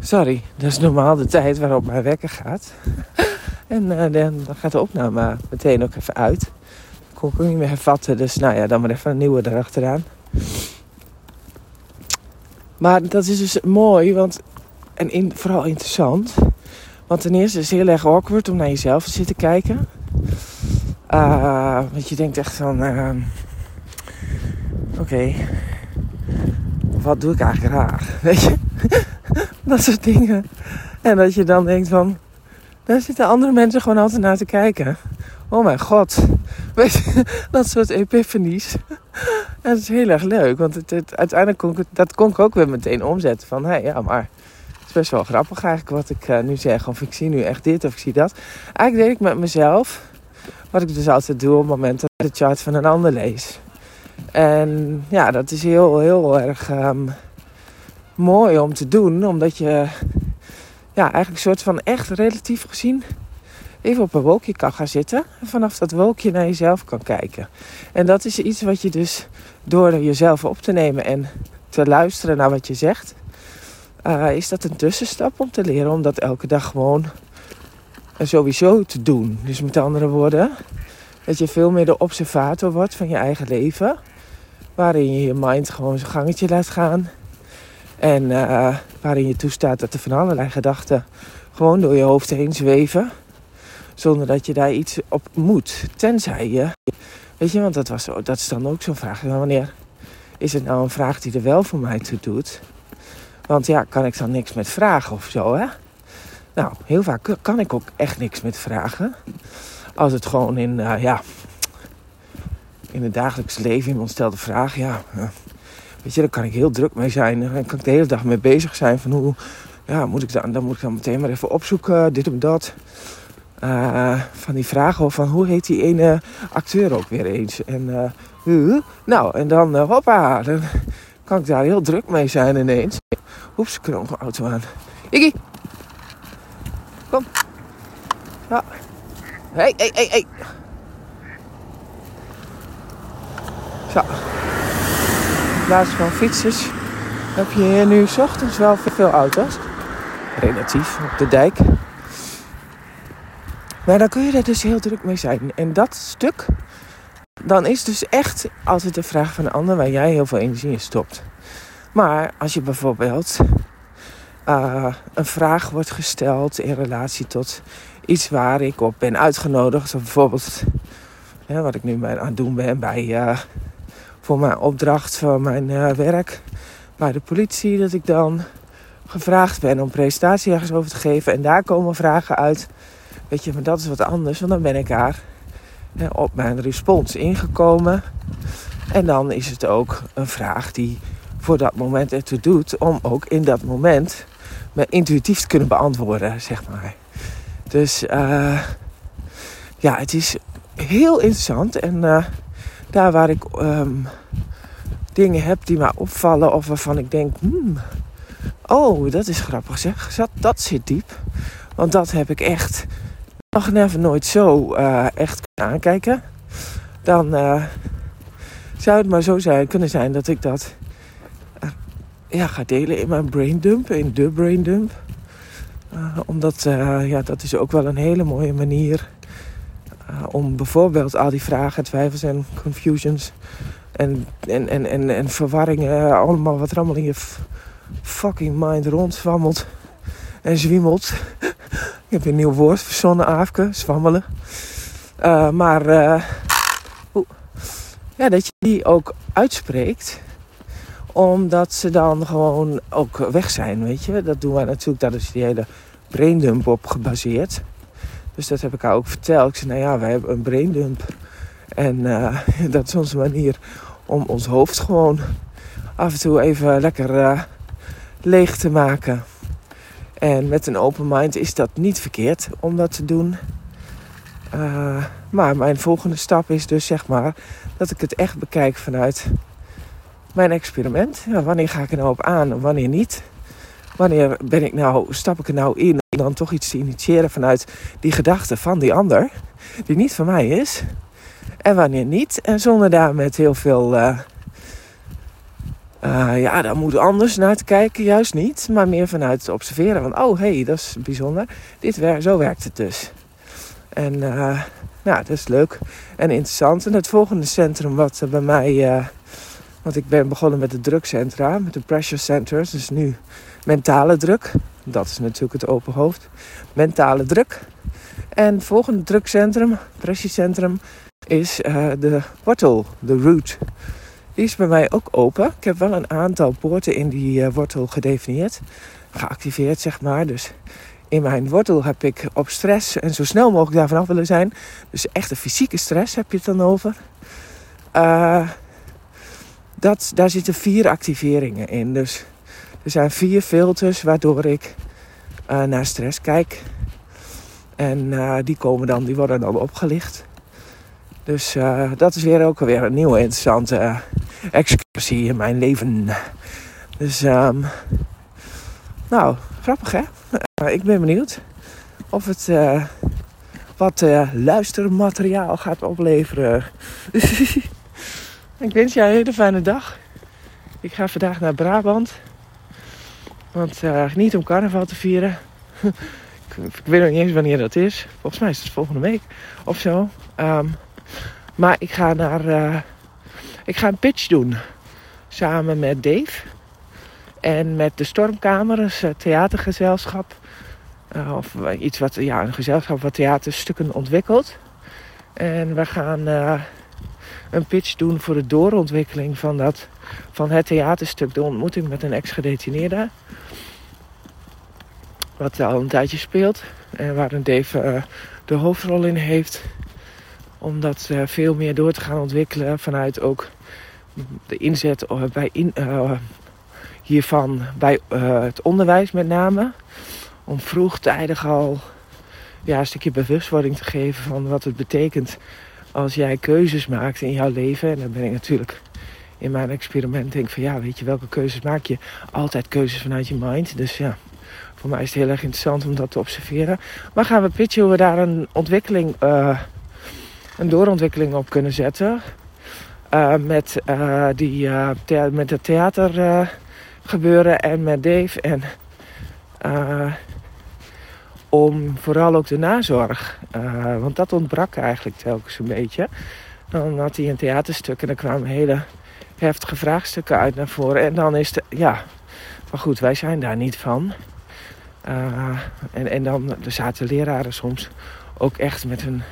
Sorry, dat is normaal de tijd waarop mijn wekker gaat. en uh, dan, dan, gaat de opname meteen ook even uit. Dat kon ik ook niet meer hervatten, dus nou ja, dan maar even een nieuwe erachteraan. Maar dat is dus mooi, want, en in, vooral interessant. Want ten eerste is het heel erg awkward om naar jezelf te zitten kijken. Uh, want je denkt echt van... Uh, Oké, wat doe ik eigenlijk raar? Weet je? dat soort dingen. En dat je dan denkt van... Daar zitten andere mensen gewoon altijd naar te kijken. Oh mijn god. Weet dat soort epiphanies. En dat is heel erg leuk. Want het, het, uiteindelijk kon ik, dat kon ik ook weer meteen omzetten. Van, hé, hey, ja, maar het is best wel grappig eigenlijk wat ik uh, nu zeg. Of ik zie nu echt dit of ik zie dat. Eigenlijk deed ik met mezelf... Wat ik dus altijd doe op het moment dat ik de chart van een ander lees. En ja, dat is heel, heel erg um, mooi om te doen. Omdat je ja, eigenlijk een soort van echt relatief gezien even op een wolkje kan gaan zitten. En vanaf dat wolkje naar jezelf kan kijken. En dat is iets wat je dus door jezelf op te nemen en te luisteren naar wat je zegt. Uh, is dat een tussenstap om te leren om dat elke dag gewoon sowieso te doen. Dus met andere woorden, dat je veel meer de observator wordt van je eigen leven. Waarin je je mind gewoon zijn gangetje laat gaan. En uh, waarin je toestaat dat er van allerlei gedachten gewoon door je hoofd heen zweven. Zonder dat je daar iets op moet. Tenzij je. Weet je, want dat, was, dat is dan ook zo'n vraag. Wanneer is het nou een vraag die er wel voor mij toe doet? Want ja, kan ik dan niks met vragen of zo, hè? Nou, heel vaak kan ik ook echt niks met vragen. Als het gewoon in, uh, ja, in het dagelijks leven iemand stelt de vraag, ja, uh, weet je, daar kan ik heel druk mee zijn. Daar kan ik de hele dag mee bezig zijn van hoe, ja, moet ik dan, dan moet ik dan meteen maar even opzoeken, dit of dat. Uh, van die vragen of van hoe heet die ene acteur ook weer eens. En nou, en dan hoppa, dan kan ik daar heel druk mee zijn ineens. Oeps, ik een auto aan. Iggy, kom. Ja. Hé, hé, hé, hé. Zo. In plaats van fietsers heb je hier nu s ochtends wel veel auto's. Relatief op de dijk. Maar dan kun je er dus heel druk mee zijn. En dat stuk, dan is dus echt altijd de vraag van een ander waar jij heel veel energie in stopt. Maar als je bijvoorbeeld uh, een vraag wordt gesteld in relatie tot iets waar ik op ben uitgenodigd. Bijvoorbeeld ja, wat ik nu aan het doen ben bij, uh, voor mijn opdracht voor mijn uh, werk bij de politie. Dat ik dan gevraagd ben om presentatie ergens over te geven. En daar komen vragen uit. Weet je, maar dat is wat anders. Want dan ben ik daar op mijn respons ingekomen. En dan is het ook een vraag die voor dat moment ertoe doet om ook in dat moment me intuïtief te kunnen beantwoorden, zeg maar. Dus uh, ja, het is heel interessant. En uh, daar waar ik um, dingen heb die mij opvallen of waarvan ik denk, hmm, oh, dat is grappig zeg, dat, dat zit diep. Want dat heb ik echt nog never nooit zo uh, echt kunnen aankijken. Dan zou het maar zo zijn, kunnen zijn dat ik dat ja, ga delen in mijn braindump, in de braindump. Omdat ja, dat is ook wel een hele mooie manier uh, om bijvoorbeeld al die vragen, twijfels en confusions en, en, en, en, en verwarringen, allemaal wat er allemaal in je fucking mind rondzwammelt en zwiemelt. Ik heb een nieuw woord verzonnen, Aafke, zwammelen. maar ja, dat je die ook uitspreekt omdat ze dan gewoon ook weg zijn, weet je. Dat doen wij natuurlijk, daar is die hele braindump op gebaseerd. Dus dat heb ik haar ook verteld. Ik zei, nou ja, wij hebben een braindump. En uh, dat is onze manier om ons hoofd gewoon af en toe even lekker uh, leeg te maken. En met een open mind is dat niet verkeerd om dat te doen. Uh, maar mijn volgende stap is dus zeg maar dat ik het echt bekijk vanuit mijn experiment. Wanneer ga ik er nou op aan en wanneer niet? Wanneer ben ik nou, stap ik er nou in om dan toch iets te initiëren vanuit die gedachte van die ander, die niet van mij is? En wanneer niet? En zonder daar met heel veel uh, Uh, ja, daar moet anders naar te kijken, juist niet. Maar meer vanuit het observeren. Van, oh, hé, hey, dat is bijzonder. Dit wer zo werkt het dus. En uh, nou, dat is leuk en interessant. En het volgende centrum wat bij mij... Ik ben begonnen met de drukcentra, met de pressure centers. Dus nu mentale druk. Dat is natuurlijk het open hoofd. Mentale druk. En het volgende drukcentrum, pressiecentrum, is de wortel, de root. Die is bij mij ook open. Ik heb wel een aantal poorten in die uh, wortel gedefinieerd. Geactiveerd, zeg maar. Dus in mijn wortel heb ik op stress en zo snel mogelijk daarvan af willen zijn. Dus echte fysieke stress heb je het dan over. Uh, dat, daar zitten vier activeringen in. Dus er zijn vier filters waardoor ik uh, naar stress kijk. En die komen dan, die worden dan opgelicht. Dus uh, dat is weer ook weer een nieuwe interessante excursie in mijn leven. Dus, um, nou, grappig hè? Ik ben benieuwd of het wat luistermateriaal gaat opleveren. ik wens jij een hele fijne dag. Ik ga vandaag naar Brabant. Want niet om carnaval te vieren. ik weet nog niet eens wanneer dat is. Volgens mij is het volgende week of zo. Um, maar ik ga naar. Uh, ik ga een pitch doen. Samen met Dave. En met de Stormkamers, het theatergezelschap. Uh, of iets wat, ja, een gezelschap wat theaterstukken ontwikkelt. En we gaan uh, een pitch doen voor de doorontwikkeling van, dat, van het theaterstuk. De ontmoeting met een ex-gedetineerde. Wat al een tijdje speelt. En waar een Dave de hoofdrol in heeft om dat uh, veel meer door te gaan ontwikkelen vanuit ook de inzet uh, bij in, hiervan bij het onderwijs met name. Om vroegtijdig al ja, een stukje bewustwording te geven van wat het betekent als jij keuzes maakt in jouw leven. En dan ben ik natuurlijk in mijn experiment denk van ja, weet je welke keuzes maak je? Altijd keuzes vanuit je mind. Dus ja, voor mij is het heel erg interessant om dat te observeren. Maar gaan we pitchen hoe we daar een ontwikkeling een doorontwikkeling op kunnen zetten. Uh, met, uh, die, met het theater gebeuren en met Dave. En om vooral ook de nazorg. want dat ontbrak eigenlijk telkens een beetje. Dan had hij een theaterstuk en er kwamen hele heftige vraagstukken uit naar voren. En dan is het, ja, maar goed, wij zijn daar niet van. en, en dan zaten leraren soms ook echt met hun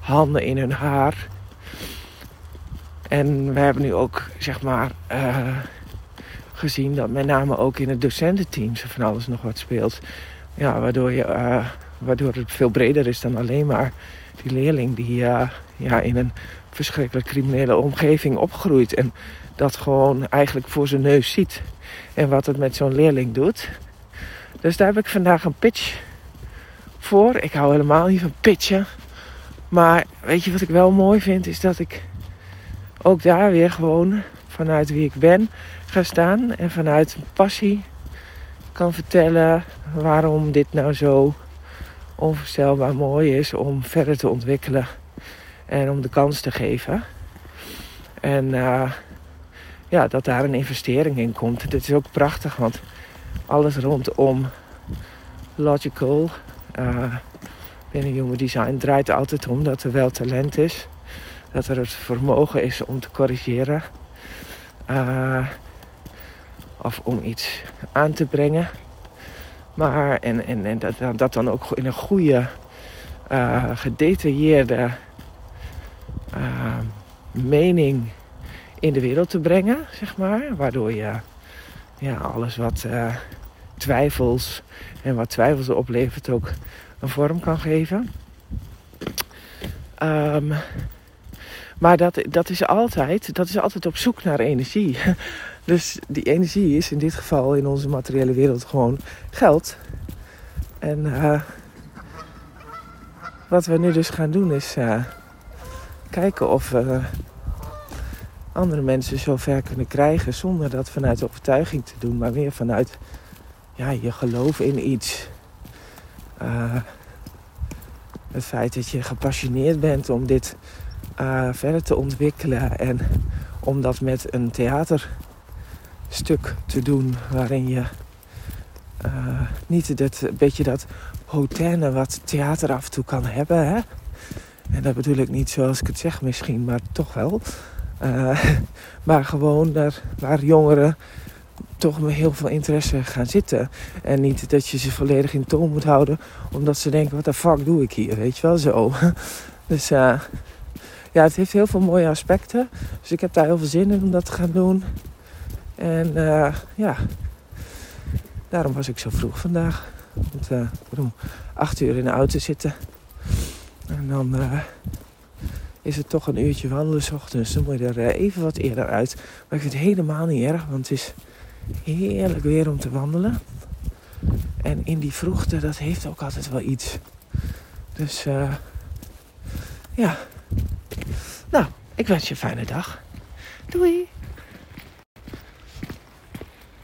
handen in hun haar. En we hebben nu ook, zeg maar, uh, gezien dat met name ook in het docententeam van alles nog wat speelt. Ja, waardoor, je, uh, waardoor het veel breder is dan alleen maar die leerling die uh, ja, in een verschrikkelijk criminele omgeving opgroeit. En dat gewoon eigenlijk voor zijn neus ziet. En wat het met zo'n leerling doet. Dus daar heb ik vandaag een pitch voor. Ik hou helemaal niet van pitchen. Maar weet je wat ik wel mooi vind, is dat ik ook daar weer gewoon vanuit wie ik ben ga staan en vanuit passie kan vertellen waarom dit nou zo onvoorstelbaar mooi is om verder te ontwikkelen en om de kans te geven. En uh, ja, dat daar een investering in komt. Dit is ook prachtig, want alles rondom logical. Uh, binnen Human Design draait altijd om dat er wel talent is. Dat er het vermogen is om te corrigeren. Uh, of om iets aan te brengen. Maar, en, en, dat, dat dan ook in een goede, uh, gedetailleerde uh, mening in de wereld te brengen, zeg maar. Waardoor je ja, alles wat twijfels en wat twijfels oplevert ook een vorm kan geven. Um, maar dat, dat, is altijd, dat is altijd op zoek naar energie. Dus die energie is in dit geval in onze materiële wereld gewoon geld. En uh, wat we nu dus gaan doen is uh, kijken of we andere mensen zover kunnen krijgen zonder dat vanuit overtuiging te doen, maar meer vanuit ja, je geloof in iets. Uh, het feit dat je gepassioneerd bent om dit verder te ontwikkelen en om dat met een theaterstuk stuk te doen waarin je uh, niet dat beetje dat hautaine wat theater af en toe kan hebben. Hè? En dat bedoel ik niet zoals ik het zeg misschien, maar toch wel. Uh, maar gewoon daar, waar jongeren toch met heel veel interesse gaan zitten. En niet dat je ze volledig in toon moet houden, omdat ze denken: wat de fuck doe ik hier? Weet je wel zo. Dus uh, ja, het heeft heel veel mooie aspecten. Dus ik heb daar heel veel zin in om dat te gaan doen. En uh, ja, daarom was ik zo vroeg vandaag. Want uh, om acht uur in de auto zitten. En dan uh, is het toch een uurtje wandelen s ochtends. Dan moet je er even wat eerder uit. Maar ik vind het helemaal niet erg, want het is heerlijk weer om te wandelen. En in die vroegte, dat heeft ook altijd wel iets. Dus ja. Nou, ik wens je een fijne dag. Doei!